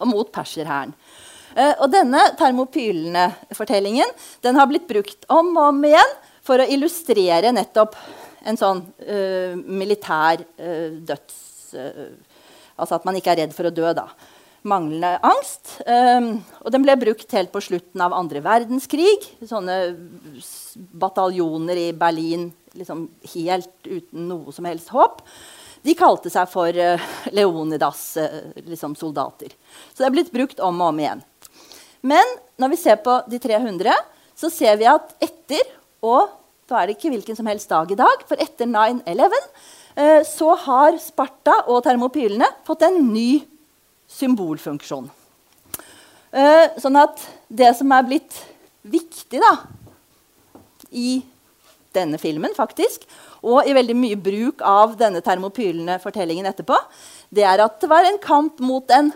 Og mot perserhæren. Eh, og denne termopylene-fortellingen den har blitt brukt om og om igjen for å illustrere nettopp en sånn uh, militær uh, døds... Uh, altså at man ikke er redd for å dø, da. Manglende angst. Um, og den ble brukt helt på slutten av andre verdenskrig. Sånne bataljoner i Berlin liksom helt uten noe som helst håp. De kalte seg for Leonidas-soldater. Liksom så det er blitt brukt om og om igjen. Men når vi ser på de 300, så ser vi at etter og så er det ikke hvilken som helst dag i dag. For etter 9-11 eh, så har Sparta og termopylene fått en ny symbolfunksjon. Eh, sånn at det som er blitt viktig da, i denne filmen, faktisk, og i veldig mye bruk av denne termopylene-fortellingen etterpå, det er at det var en kamp mot en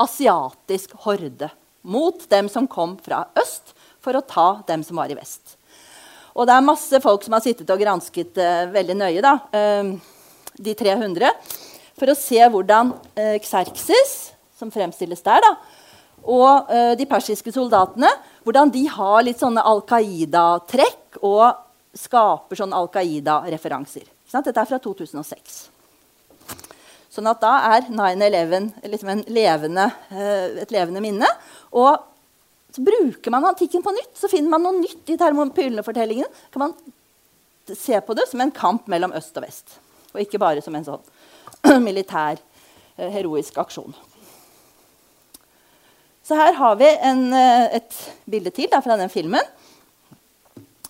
asiatisk horde. Mot dem som kom fra øst, for å ta dem som var i vest. Og det er masse folk som har sittet og gransket uh, veldig nøye da, uh, de 300 for å se hvordan uh, Xerxes, som fremstilles der, da, og de persiske soldatene hvordan de har litt sånne Al Qaida-trekk og skaper sånne Al Qaida-referanser. Dette er fra 2006. Sånn at da er 9-11 liksom levende, et levende minne. Og så bruker man antikken på nytt. Så finner man noe nytt i termopylefortellingen. kan man se på det som en kamp mellom øst og vest. Og ikke bare som en sånn militær, eh, heroisk aksjon. Så her har vi en, eh, et bilde til da, fra den filmen.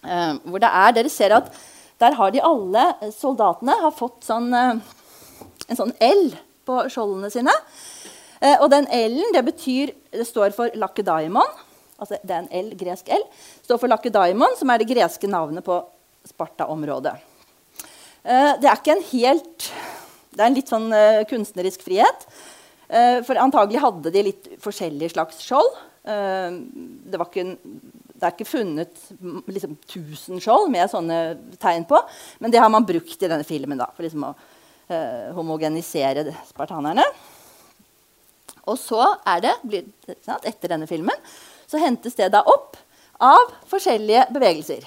Uh, hvor det er, Dere ser at der har de alle soldatene har fått sånn, en sånn L på skjoldene sine. Og den L-en det betyr, det står for Lakedaimon. Altså det er en L, gresk L. står for Lakedaimon, som er det greske navnet på Sparta-området. det er ikke en helt Det er en litt sånn kunstnerisk frihet. for antagelig hadde de litt forskjellige slags skjold. det ikke det er ikke funnet liksom, tusen skjold med sånne tegn på, men det har man brukt i denne filmen da, for liksom å homogenisere spartanerne. Og så er det, etter denne filmen, så hentes det da opp av forskjellige bevegelser.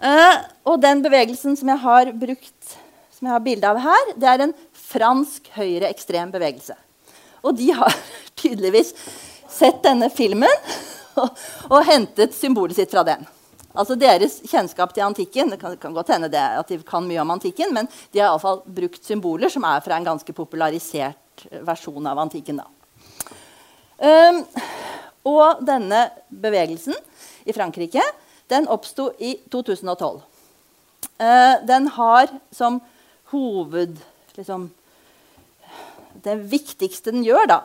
Uh, og den bevegelsen som jeg har brukt, som jeg har bilde av her, det er en fransk høyreekstrem bevegelse. Og de har tydeligvis sett denne filmen og hentet symbolet sitt fra den. Altså Deres kjennskap til antikken Det kan, kan godt hende det, at de kan mye om antikken, men de har iallfall brukt symboler som er fra en ganske popularisert versjon av antikken. da. Um, og denne bevegelsen i Frankrike den oppsto i 2012. Uh, den har som hoved liksom, Det viktigste den gjør, da,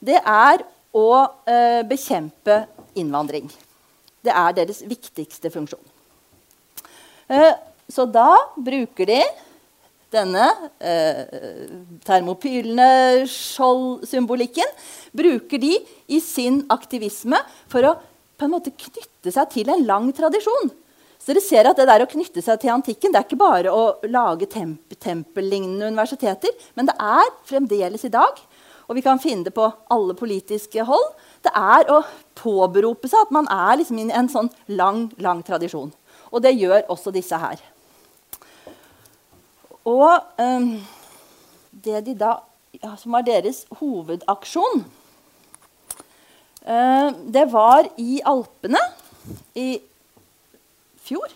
det er å uh, bekjempe innvandring. Det er deres viktigste funksjon. Eh, så da bruker de denne eh, termopylende skjoldsymbolikken bruker de i sin aktivisme for å på en måte knytte seg til en lang tradisjon. Så dere ser at det der å knytte seg til antikken det er ikke bare å lage temp tempellignende universiteter, men det er fremdeles i dag, og vi kan finne det på alle politiske hold, det er å påberope seg at man er liksom i en sånn lang, lang tradisjon. Og det gjør også disse her. Og um, det de da, ja, som var deres hovedaksjon, uh, det var i Alpene i fjor.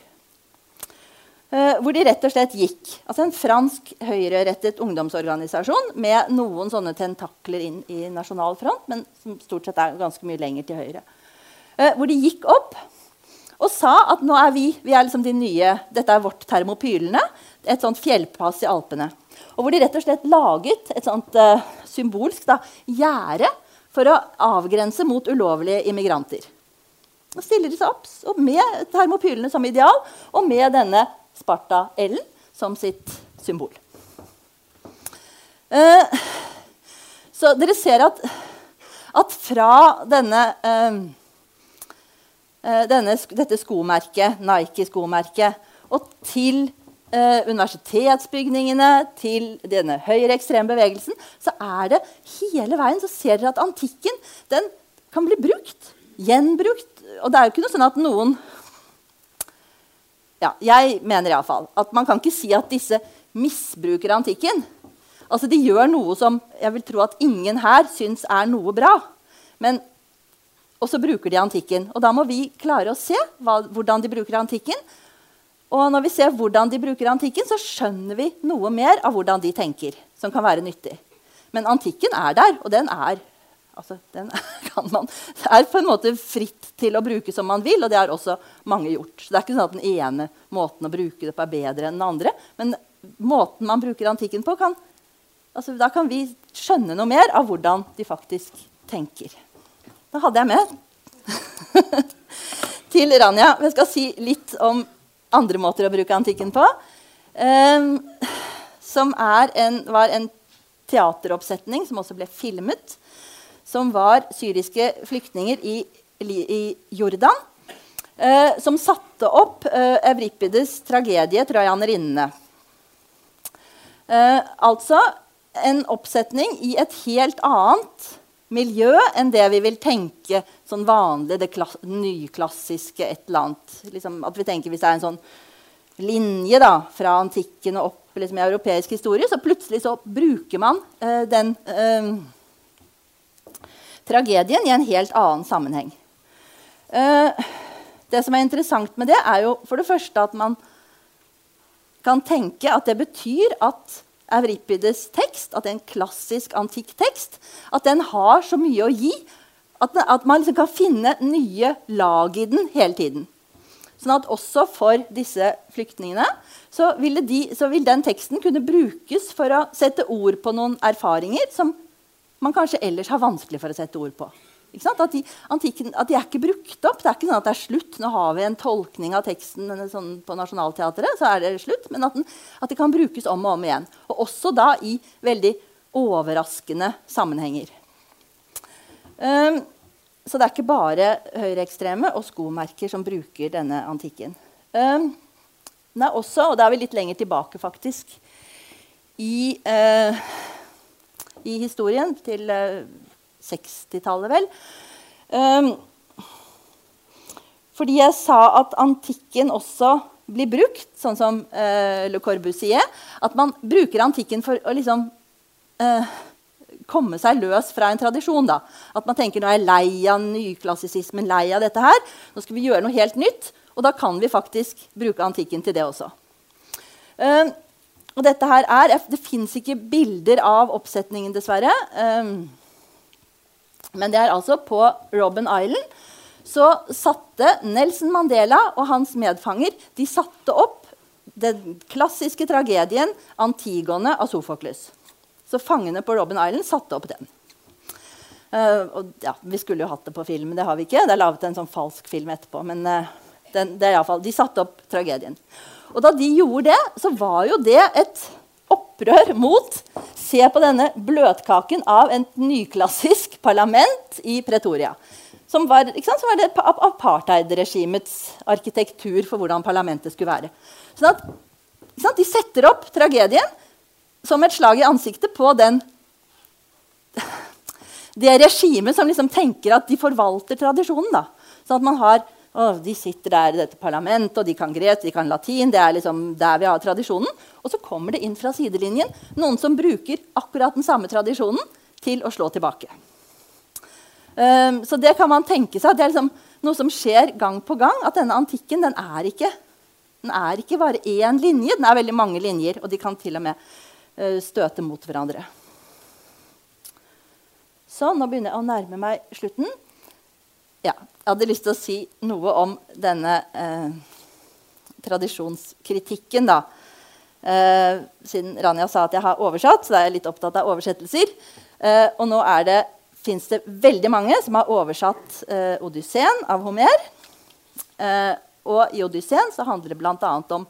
Uh, hvor de rett og slett gikk. Altså En fransk høyrerettet ungdomsorganisasjon med noen sånne tentakler inn i Nasjonal Front, men som stort sett er ganske mye lenger til høyre. Uh, hvor de gikk opp og sa at nå er vi, vi er liksom de nye, dette er vårt Termopylene, et sånt fjellpass i Alpene. Og hvor de rett og slett laget et sånt uh, symbolsk gjerde for å avgrense mot ulovlige immigranter. Og stiller de seg opp med termopylene som ideal og med denne Sparta-L som sitt symbol. Uh, så dere ser at, at fra denne, eh denne, dette skomerket, Nike-skomerket, og til eh, universitetsbygningene, til denne høyreekstreme bevegelsen, så er det hele veien så ser dere at antikken den kan bli brukt. Gjenbrukt. Og det er jo ikke noe sånn at noen ja, jeg mener iallfall at man kan ikke si at disse misbruker antikken. Altså, De gjør noe som jeg vil tro at ingen her syns er noe bra. Men og så bruker de antikken. Og da må vi klare å se hva, hvordan de bruker antikken. Og når vi ser hvordan de bruker antikken, så skjønner vi noe mer av hvordan de tenker. som kan være nyttig. Men antikken er der, og den er Altså, den kan man, er på en måte fritt til å bruke som man vil, og det har også mange gjort. Så det er ikke sånn at den ene måten å bruke det på er bedre enn den andre. Men måten man bruker antikken på, kan, altså, da kan vi skjønne noe mer av hvordan de faktisk tenker. Da hadde jeg med til Rania. Jeg skal si litt om andre måter å bruke antikken på. Um, som en, var en teateroppsetning som også ble filmet som var syriske flyktninger i, i Jordan. Uh, som satte opp uh, Evripides tragedie 'Trojannerinnene'. Uh, altså en oppsetning i et helt annet miljø enn det vi vil tenke sånn vanlig, det nyklassiske et eller annet. Liksom, at vi tenker Hvis det er en sånn linje da, fra antikken og opp liksom, i europeisk historie, så plutselig så bruker man eh, den eh, tragedien i en helt annen sammenheng. Uh, det som er interessant med det, er jo for det første at man kan tenke at det betyr at Euripides' tekst, at det er en klassisk antikk tekst, at den har så mye å gi at, at man liksom kan finne nye lag i den hele tiden. Sånn at også for disse flyktningene så, de, så, vil den teksten kunne brukes for å sette ord på noen erfaringer som man kanskje ellers har vanskelig for å sette ord på. At de, antikken, at, de, er ikke brukt opp. Det er ikke sånn at det er slutt. Nå har vi en tolkning av teksten sånn på Nationaltheatret, så er det slutt. Men at, den, at, det kan brukes om og om igjen. Og også da i veldig overraskende sammenhenger. Um, så det er ikke bare høyreekstreme og skomerker som bruker denne antikken. Um, den er også, og da er vi litt lenger tilbake, faktisk, i, uh, i historien til uh, 60-tallet, vel. Um, fordi jeg sa at antikken også blir brukt, sånn som uh, Le Corbusier. At man bruker antikken for å liksom uh, komme seg løs fra en tradisjon. Da. At man tenker nå er jeg lei av nyklassisismen, lei av dette her. Nå skal vi gjøre noe helt nytt. Og da kan vi faktisk bruke antikken til det også. Uh, og dette her er, Det fins ikke bilder av oppsetningen, dessverre. Um, men det er altså på Robben Island så satte Nelson Mandela og hans medfanger de satte opp den klassiske tragedien 'Antigone' av Sofoklus. Så fangene på Robben Island satte opp den. Uh, og ja, Vi skulle jo hatt det på film, men det har vi ikke. Det er laget en sånn falsk film etterpå. men uh, den, det er i fall, De satte opp tragedien. Og da de gjorde det, så var jo det et opprør mot Se på denne bløtkaken av et nyklassisk parlament i Pretoria. Som var, sant, som var det apartheidregimets arkitektur for hvordan parlamentet skulle være. Sånn at, sant, De setter opp tragedien som et slag i ansiktet på den, det regimet som liksom tenker at de forvalter tradisjonen. Da. Sånn at man har Oh, de sitter der i dette parlamentet, og de kan gresk, de kan latin. Det er liksom der vi har tradisjonen. Og så kommer det inn fra sidelinjen noen som bruker akkurat den samme tradisjonen til å slå tilbake. Um, så det kan man tenke seg. Det er liksom noe som skjer gang på gang. At denne antikken den er ikke, den er ikke bare én linje. Den er veldig mange linjer, og de kan til og med uh, støte mot hverandre. Så nå begynner jeg å nærme meg slutten. Ja, jeg hadde lyst til å si noe om denne eh, tradisjonskritikken. da. Eh, siden Rania sa at jeg har oversatt, så er jeg litt opptatt av oversettelser. Eh, og nå det, fins det veldig mange som har oversatt eh, 'Odysseen' av Homer. Eh, og i 'Odysseen' så handler det bl.a. om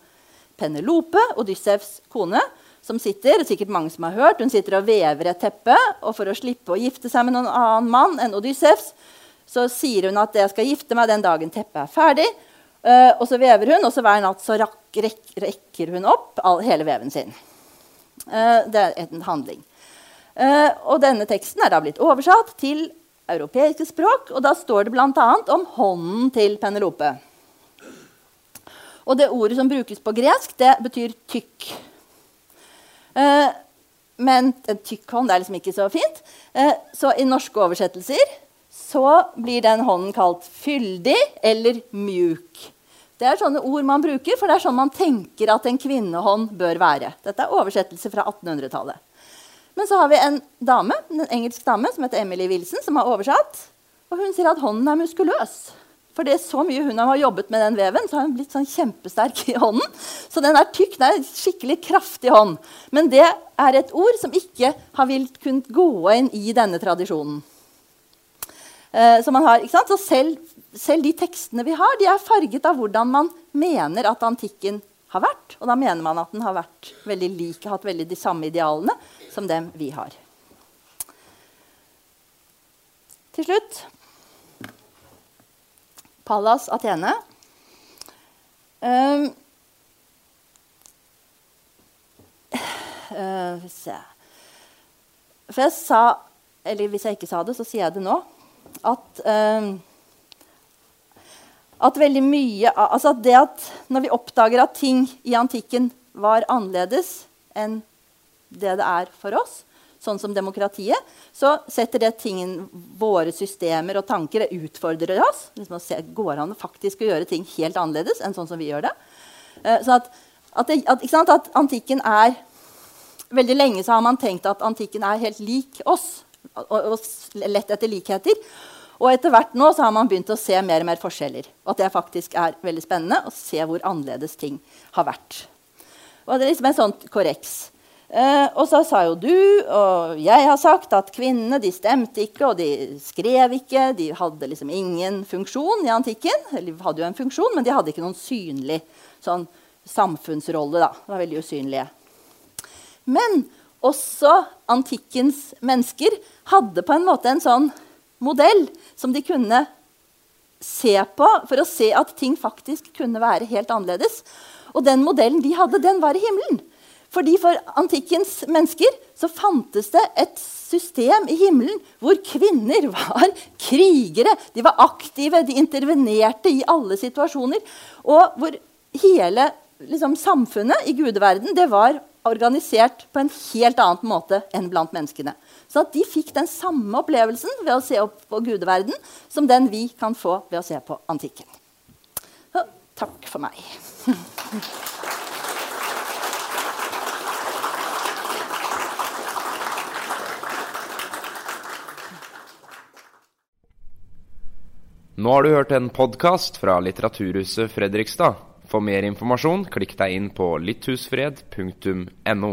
Penelope, Odyssevs kone, som sitter sikkert mange som har hørt, hun sitter og vever et teppe. Og for å slippe å gifte seg med noen annen mann enn Odyssevs, så sier hun at jeg skal gifte meg den dagen teppet er ferdig. Uh, og så vever hun, og så hver natt så rak, rek, rekker hun opp all, hele veven sin. Uh, det er en handling. Uh, og denne teksten er da blitt oversatt til europeiske språk, og da står det bl.a. om hånden til Penelope. Og det ordet som brukes på gresk, det betyr tykk. men en tykk hånd er liksom ikke så fint. så i norske oversettelser så blir den hånden kalt fyldig eller mjuk. Det er sånne ord man bruker, for det er sånn man tenker at en kvinnehånd bør være. Dette er oversettelse fra 1800-tallet. Men så har vi en dame, en engelsk dame som heter Emily Wilson, som har oversatt. Og hun sier at hånden er muskuløs. For det er så mye hun har jobbet med den veven, så har hun blitt sånn kjempesterk i hånden. Så den er tykk. Det er en skikkelig kraftig hånd. Men det er et ord som ikke har villet kunnet gå inn i denne tradisjonen. Uh, har, så selv, selv, de tekstene vi har, de er farget av hvordan man mener at antikken har vært. Og da mener man at den har vært veldig lik, hatt veldig de samme idealene som dem vi har. Til slutt Pallas Athene. Um, uh, For jeg sa Eller hvis jeg ikke sa det, så sier jeg det nå at, uh, at veldig mye altså det at Når vi oppdager at ting i antikken var annerledes enn det det er for oss, sånn som demokratiet, så setter det tingen, våre systemer og tanker utfordrer oss. Liksom se, går an å faktisk å gjøre ting helt annerledes enn sånn som vi gjør det? Uh, så at, at, det, at, at, antikken er veldig lenge så har man tenkt at antikken er helt lik oss. Og lett etter likheter. Og etter hvert nå så har man begynt å se mer og mer forskjeller. Og at det faktisk er veldig spennende å se hvor annerledes ting har vært. Og det er liksom en sånn korreks. Eh, og så sa jo du og jeg har sagt at kvinnene de stemte ikke og de skrev ikke. De hadde liksom ingen funksjon i antikken. De hadde jo en funksjon, men de hadde ikke noen synlig sånn samfunnsrolle. da. De var veldig usynlige. Men også antikkens mennesker hadde på en måte en sånn modell som de kunne se på for å se at ting faktisk kunne være helt annerledes. Og den modellen de hadde, den var i himmelen. Fordi For antikkens mennesker så fantes det et system i himmelen hvor kvinner var krigere. De var aktive, de intervenerte i alle situasjoner. Og hvor hele liksom, samfunnet i gudeverden det var organisert på en helt annen måte enn blant menneskene. Så at de fikk den samme opplevelsen ved å se opp på gudeverden som den vi kan få ved å se på antikken. Så, takk for meg. Nå har du hørt en podkast fra Litteraturhuset Fredrikstad. For mer informasjon, klikk deg inn på litthusfred.no.